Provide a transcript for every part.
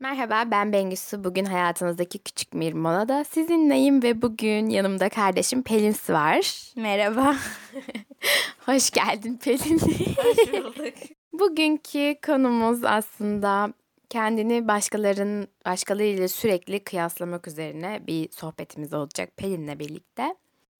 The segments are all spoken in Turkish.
Merhaba ben Bengüsü. Bugün hayatınızdaki küçük bir molada sizinleyim ve bugün yanımda kardeşim Pelin var. Merhaba. Hoş geldin Pelin. Hoş bulduk. Bugünkü konumuz aslında kendini başkalarının başkalarıyla sürekli kıyaslamak üzerine bir sohbetimiz olacak Pelin'le birlikte.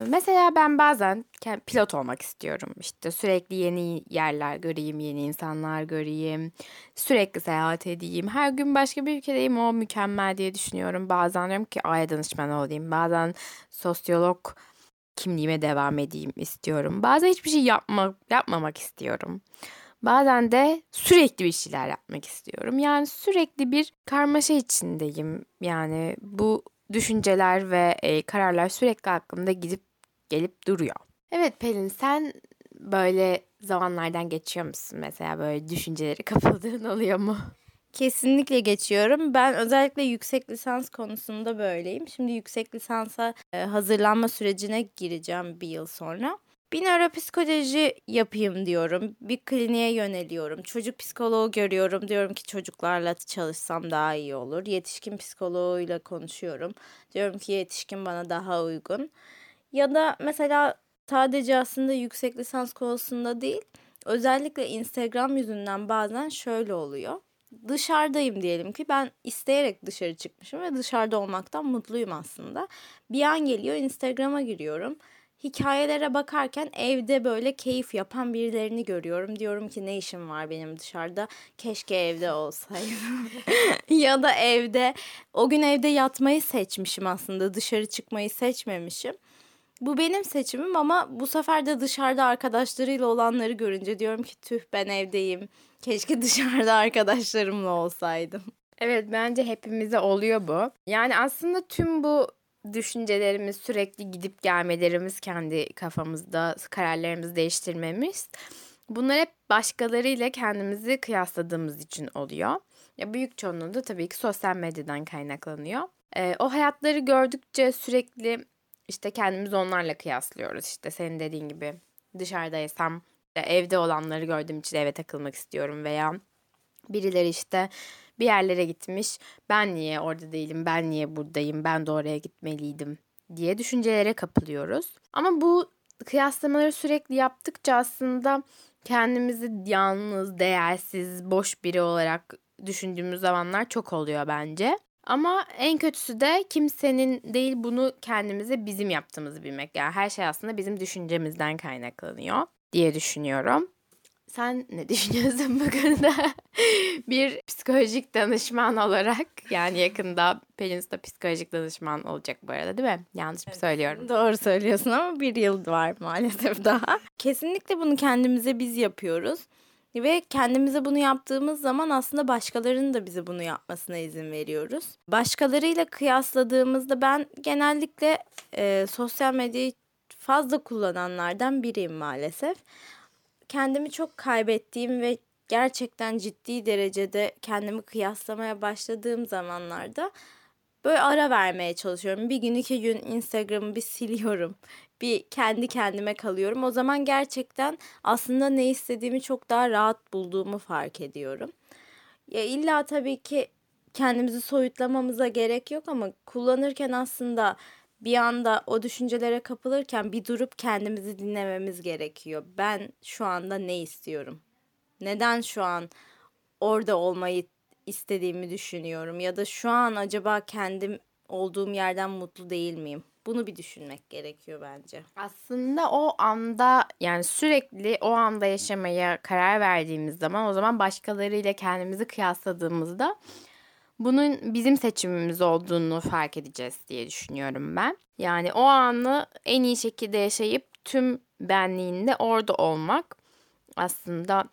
Mesela ben bazen pilot olmak istiyorum. İşte sürekli yeni yerler göreyim, yeni insanlar göreyim, sürekli seyahat edeyim. Her gün başka bir ülkedeyim o mükemmel diye düşünüyorum. Bazen diyorum ki aya danışman olayım. Bazen sosyolog kimliğime devam edeyim istiyorum. Bazen hiçbir şey yapma, yapmamak istiyorum. Bazen de sürekli bir şeyler yapmak istiyorum. Yani sürekli bir karmaşa içindeyim. Yani bu düşünceler ve e, kararlar sürekli aklımda gidip gelip duruyor. Evet Pelin sen böyle zamanlardan geçiyor musun? Mesela böyle düşünceleri kapıldığın oluyor mu? Kesinlikle geçiyorum. Ben özellikle yüksek lisans konusunda böyleyim. Şimdi yüksek lisansa e, hazırlanma sürecine gireceğim bir yıl sonra. Bir nöropsikoloji yapayım diyorum. Bir kliniğe yöneliyorum. Çocuk psikoloğu görüyorum. Diyorum ki çocuklarla çalışsam daha iyi olur. Yetişkin psikoloğuyla konuşuyorum. Diyorum ki yetişkin bana daha uygun. Ya da mesela sadece aslında yüksek lisans konusunda değil, özellikle Instagram yüzünden bazen şöyle oluyor. Dışarıdayım diyelim ki ben isteyerek dışarı çıkmışım ve dışarıda olmaktan mutluyum aslında. Bir an geliyor Instagram'a giriyorum. Hikayelere bakarken evde böyle keyif yapan birilerini görüyorum. Diyorum ki ne işim var benim dışarıda? Keşke evde olsaydım. ya da evde o gün evde yatmayı seçmişim aslında. Dışarı çıkmayı seçmemişim. Bu benim seçimim ama bu sefer de dışarıda arkadaşlarıyla olanları görünce diyorum ki tüh ben evdeyim. Keşke dışarıda arkadaşlarımla olsaydım. Evet bence hepimize oluyor bu. Yani aslında tüm bu düşüncelerimiz sürekli gidip gelmelerimiz kendi kafamızda kararlarımızı değiştirmemiz bunlar hep başkalarıyla kendimizi kıyasladığımız için oluyor. Ya büyük çoğunluğu da tabii ki sosyal medyadan kaynaklanıyor. Ee, o hayatları gördükçe sürekli işte kendimizi onlarla kıyaslıyoruz. İşte senin dediğin gibi dışarıdaysam evde olanları gördüğüm için eve takılmak istiyorum veya birileri işte bir yerlere gitmiş. Ben niye orada değilim? Ben niye buradayım? Ben de oraya gitmeliydim diye düşüncelere kapılıyoruz. Ama bu kıyaslamaları sürekli yaptıkça aslında kendimizi yalnız, değersiz, boş biri olarak düşündüğümüz zamanlar çok oluyor bence. Ama en kötüsü de kimsenin değil bunu kendimize bizim yaptığımızı bilmek. Yani her şey aslında bizim düşüncemizden kaynaklanıyor diye düşünüyorum. Sen ne düşünüyorsun bu konuda? bir psikolojik danışman olarak yani yakında Pelin da psikolojik danışman olacak bu arada değil mi? Yanlış mı söylüyorum? Doğru söylüyorsun ama bir yıl var maalesef daha. Kesinlikle bunu kendimize biz yapıyoruz. Ve kendimize bunu yaptığımız zaman aslında başkalarının da bize bunu yapmasına izin veriyoruz. Başkalarıyla kıyasladığımızda ben genellikle e, sosyal medyayı fazla kullananlardan biriyim maalesef. Kendimi çok kaybettiğim ve gerçekten ciddi derecede kendimi kıyaslamaya başladığım zamanlarda böyle ara vermeye çalışıyorum. Bir gün iki gün Instagram'ı bir siliyorum bir kendi kendime kalıyorum. O zaman gerçekten aslında ne istediğimi çok daha rahat bulduğumu fark ediyorum. Ya illa tabii ki kendimizi soyutlamamıza gerek yok ama kullanırken aslında bir anda o düşüncelere kapılırken bir durup kendimizi dinlememiz gerekiyor. Ben şu anda ne istiyorum? Neden şu an orada olmayı istediğimi düşünüyorum ya da şu an acaba kendim olduğum yerden mutlu değil miyim? Bunu bir düşünmek gerekiyor bence. Aslında o anda yani sürekli o anda yaşamaya karar verdiğimiz zaman o zaman başkalarıyla kendimizi kıyasladığımızda bunun bizim seçimimiz olduğunu fark edeceğiz diye düşünüyorum ben. Yani o anı en iyi şekilde yaşayıp tüm benliğinde orada olmak aslında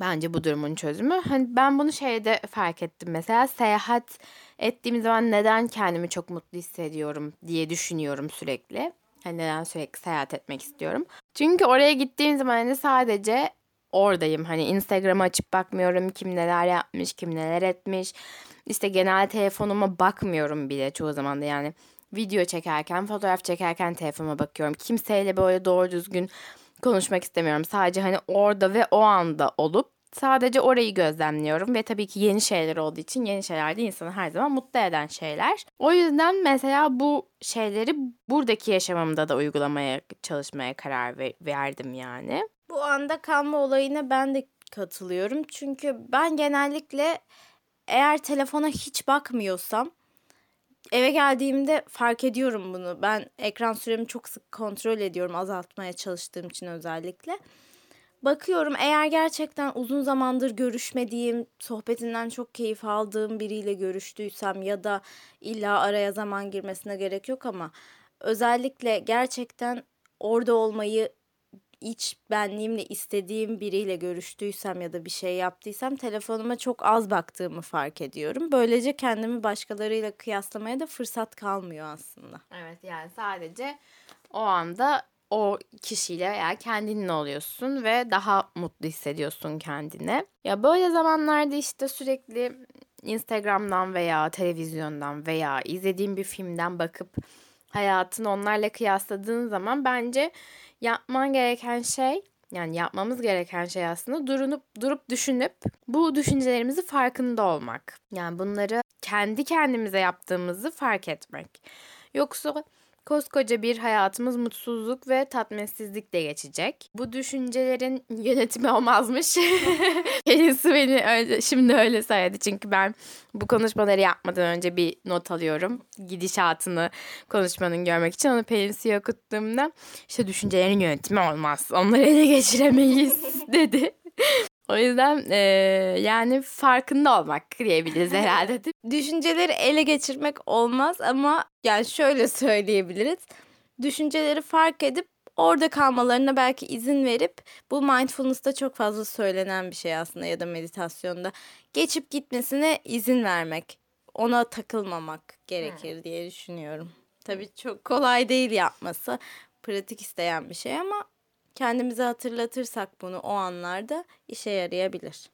bence bu durumun çözümü. Hani ben bunu şeyde fark ettim mesela seyahat ettiğim zaman neden kendimi çok mutlu hissediyorum diye düşünüyorum sürekli. Hani neden sürekli seyahat etmek istiyorum. Çünkü oraya gittiğim zaman hani sadece oradayım. Hani Instagram'ı açıp bakmıyorum kim neler yapmış, kim neler etmiş. İşte genel telefonuma bakmıyorum bile çoğu zaman da yani video çekerken, fotoğraf çekerken telefonuma bakıyorum. Kimseyle böyle doğru düzgün konuşmak istemiyorum. Sadece hani orada ve o anda olup Sadece orayı gözlemliyorum ve tabii ki yeni şeyler olduğu için yeni şeyler de insanı her zaman mutlu eden şeyler. O yüzden mesela bu şeyleri buradaki yaşamımda da uygulamaya çalışmaya karar verdim yani. Bu anda kalma olayına ben de katılıyorum. Çünkü ben genellikle eğer telefona hiç bakmıyorsam eve geldiğimde fark ediyorum bunu. Ben ekran süremi çok sık kontrol ediyorum azaltmaya çalıştığım için özellikle. Bakıyorum eğer gerçekten uzun zamandır görüşmediğim, sohbetinden çok keyif aldığım biriyle görüştüysem ya da illa araya zaman girmesine gerek yok ama özellikle gerçekten orada olmayı iç benliğimle istediğim biriyle görüştüysem ya da bir şey yaptıysam telefonuma çok az baktığımı fark ediyorum. Böylece kendimi başkalarıyla kıyaslamaya da fırsat kalmıyor aslında. Evet yani sadece o anda o kişiyle veya kendinle oluyorsun ve daha mutlu hissediyorsun kendine. Ya böyle zamanlarda işte sürekli Instagram'dan veya televizyondan veya izlediğin bir filmden bakıp hayatını onlarla kıyasladığın zaman bence yapman gereken şey yani yapmamız gereken şey aslında durup durup düşünüp bu düşüncelerimizi farkında olmak. Yani bunları kendi kendimize yaptığımızı fark etmek. Yoksa Koskoca bir hayatımız mutsuzluk ve tatminsizlikle geçecek. Bu düşüncelerin yönetimi olmazmış. Kendisi beni öyle, şimdi öyle söyledi. Çünkü ben bu konuşmaları yapmadan önce bir not alıyorum. Gidişatını konuşmanın görmek için onu Pelinsu'ya okuttuğumda işte düşüncelerin yönetimi olmaz. Onları ele geçiremeyiz dedi. O yüzden e, yani farkında olmak diyebiliriz herhalde. Düşünceleri ele geçirmek olmaz ama yani şöyle söyleyebiliriz. Düşünceleri fark edip orada kalmalarına belki izin verip bu mindfulness'ta çok fazla söylenen bir şey aslında ya da meditasyonda geçip gitmesine izin vermek. Ona takılmamak gerekir hmm. diye düşünüyorum. Tabii çok kolay değil yapması. Pratik isteyen bir şey ama kendimize hatırlatırsak bunu o anlarda işe yarayabilir.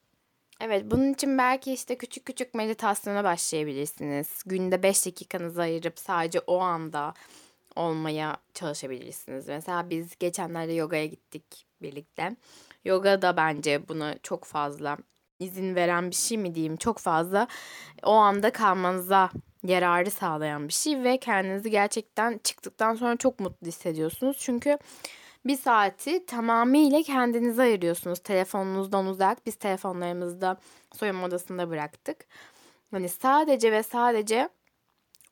Evet bunun için belki işte küçük küçük meditasyona başlayabilirsiniz. Günde 5 dakikanızı ayırıp sadece o anda olmaya çalışabilirsiniz. Mesela biz geçenlerde yogaya gittik birlikte. Yoga da bence buna çok fazla izin veren bir şey mi diyeyim çok fazla o anda kalmanıza yararı sağlayan bir şey ve kendinizi gerçekten çıktıktan sonra çok mutlu hissediyorsunuz. Çünkü bir saati tamamıyla kendinize ayırıyorsunuz. Telefonunuzdan uzak. Biz telefonlarımızda soyunma odasında bıraktık. Hani sadece ve sadece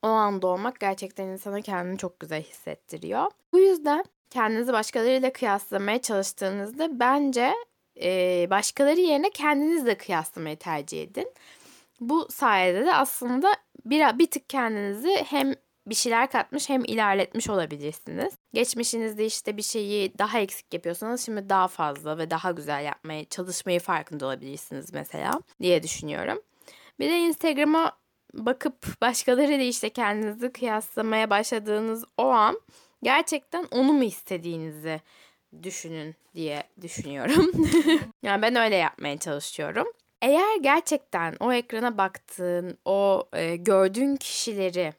o anda olmak gerçekten insana kendini çok güzel hissettiriyor. Bu yüzden kendinizi başkalarıyla kıyaslamaya çalıştığınızda bence e, başkaları yerine kendinizle kıyaslamayı tercih edin. Bu sayede de aslında bir, bir tık kendinizi hem bir şeyler katmış hem ilerletmiş olabilirsiniz. Geçmişinizde işte bir şeyi daha eksik yapıyorsanız şimdi daha fazla ve daha güzel yapmaya çalışmayı farkında olabilirsiniz mesela diye düşünüyorum. Bir de Instagram'a bakıp başkalarıyla işte kendinizi kıyaslamaya başladığınız o an gerçekten onu mu istediğinizi düşünün diye düşünüyorum. yani ben öyle yapmaya çalışıyorum. Eğer gerçekten o ekrana baktığın, o e, gördüğün kişileri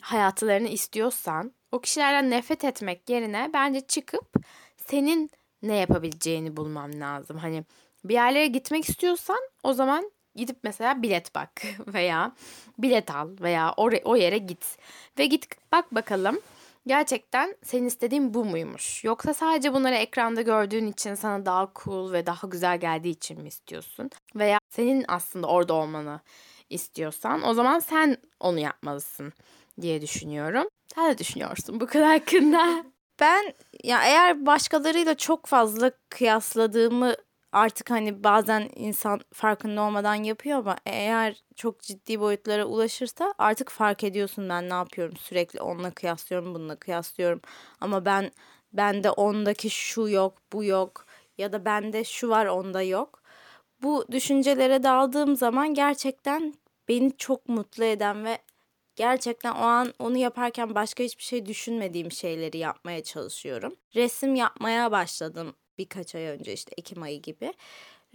hayatlarını istiyorsan o kişilerden nefret etmek yerine bence çıkıp senin ne yapabileceğini bulmam lazım. Hani bir yerlere gitmek istiyorsan o zaman gidip mesela bilet bak veya bilet al veya o, o yere git ve git bak bakalım gerçekten senin istediğin bu muymuş? Yoksa sadece bunları ekranda gördüğün için sana daha cool ve daha güzel geldiği için mi istiyorsun? Veya senin aslında orada olmanı istiyorsan o zaman sen onu yapmalısın diye düşünüyorum. Sen de düşünüyorsun bu konu hakkında. Ben ya eğer başkalarıyla çok fazla kıyasladığımı artık hani bazen insan farkında olmadan yapıyor ama eğer çok ciddi boyutlara ulaşırsa artık fark ediyorsun ben ne yapıyorum sürekli onunla kıyaslıyorum bununla kıyaslıyorum ama ben bende ondaki şu yok bu yok ya da bende şu var onda yok. Bu düşüncelere daldığım zaman gerçekten beni çok mutlu eden ve Gerçekten o an onu yaparken başka hiçbir şey düşünmediğim şeyleri yapmaya çalışıyorum. Resim yapmaya başladım birkaç ay önce işte Ekim ayı gibi.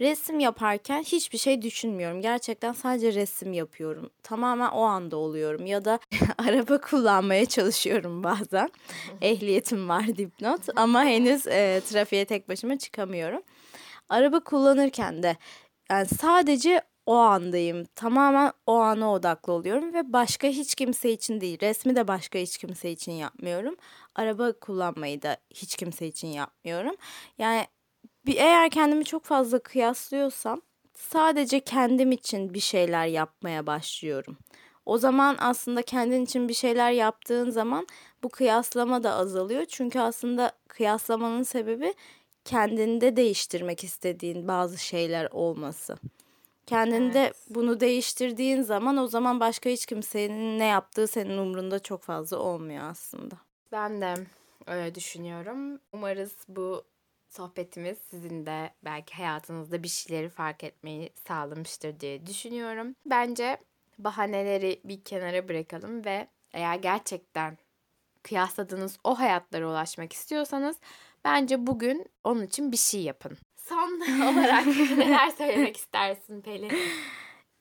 Resim yaparken hiçbir şey düşünmüyorum. Gerçekten sadece resim yapıyorum. Tamamen o anda oluyorum. Ya da araba kullanmaya çalışıyorum bazen. Ehliyetim var dipnot ama henüz e, trafiğe tek başıma çıkamıyorum. Araba kullanırken de yani sadece o andayım. Tamamen o ana odaklı oluyorum ve başka hiç kimse için değil. Resmi de başka hiç kimse için yapmıyorum. Araba kullanmayı da hiç kimse için yapmıyorum. Yani bir eğer kendimi çok fazla kıyaslıyorsam sadece kendim için bir şeyler yapmaya başlıyorum. O zaman aslında kendin için bir şeyler yaptığın zaman bu kıyaslama da azalıyor. Çünkü aslında kıyaslamanın sebebi kendinde değiştirmek istediğin bazı şeyler olması. Kendinde Evet. bunu değiştirdiğin zaman o zaman başka hiç kimsenin ne yaptığı senin umrunda çok fazla olmuyor aslında. Ben de öyle düşünüyorum. Umarız bu sohbetimiz sizin de belki hayatınızda bir şeyleri fark etmeyi sağlamıştır diye düşünüyorum. Bence bahaneleri bir kenara bırakalım ve eğer gerçekten kıyasladığınız o hayatlara ulaşmak istiyorsanız bence bugün onun için bir şey yapın. Son olarak neler söylemek istersin Pelin?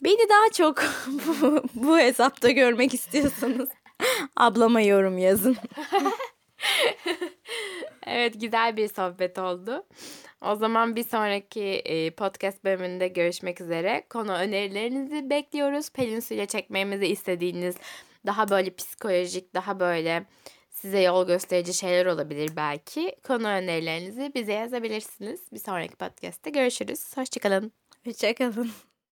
Beni daha çok bu, bu hesapta görmek istiyorsanız ablama yorum yazın. Evet güzel bir sohbet oldu. O zaman bir sonraki e, podcast bölümünde görüşmek üzere. Konu önerilerinizi bekliyoruz. Pelin Su ile çekmemizi istediğiniz daha böyle psikolojik, daha böyle size yol gösterici şeyler olabilir belki. Konu önerilerinizi bize yazabilirsiniz. Bir sonraki podcast'te görüşürüz. Hoşçakalın. Hoşçakalın.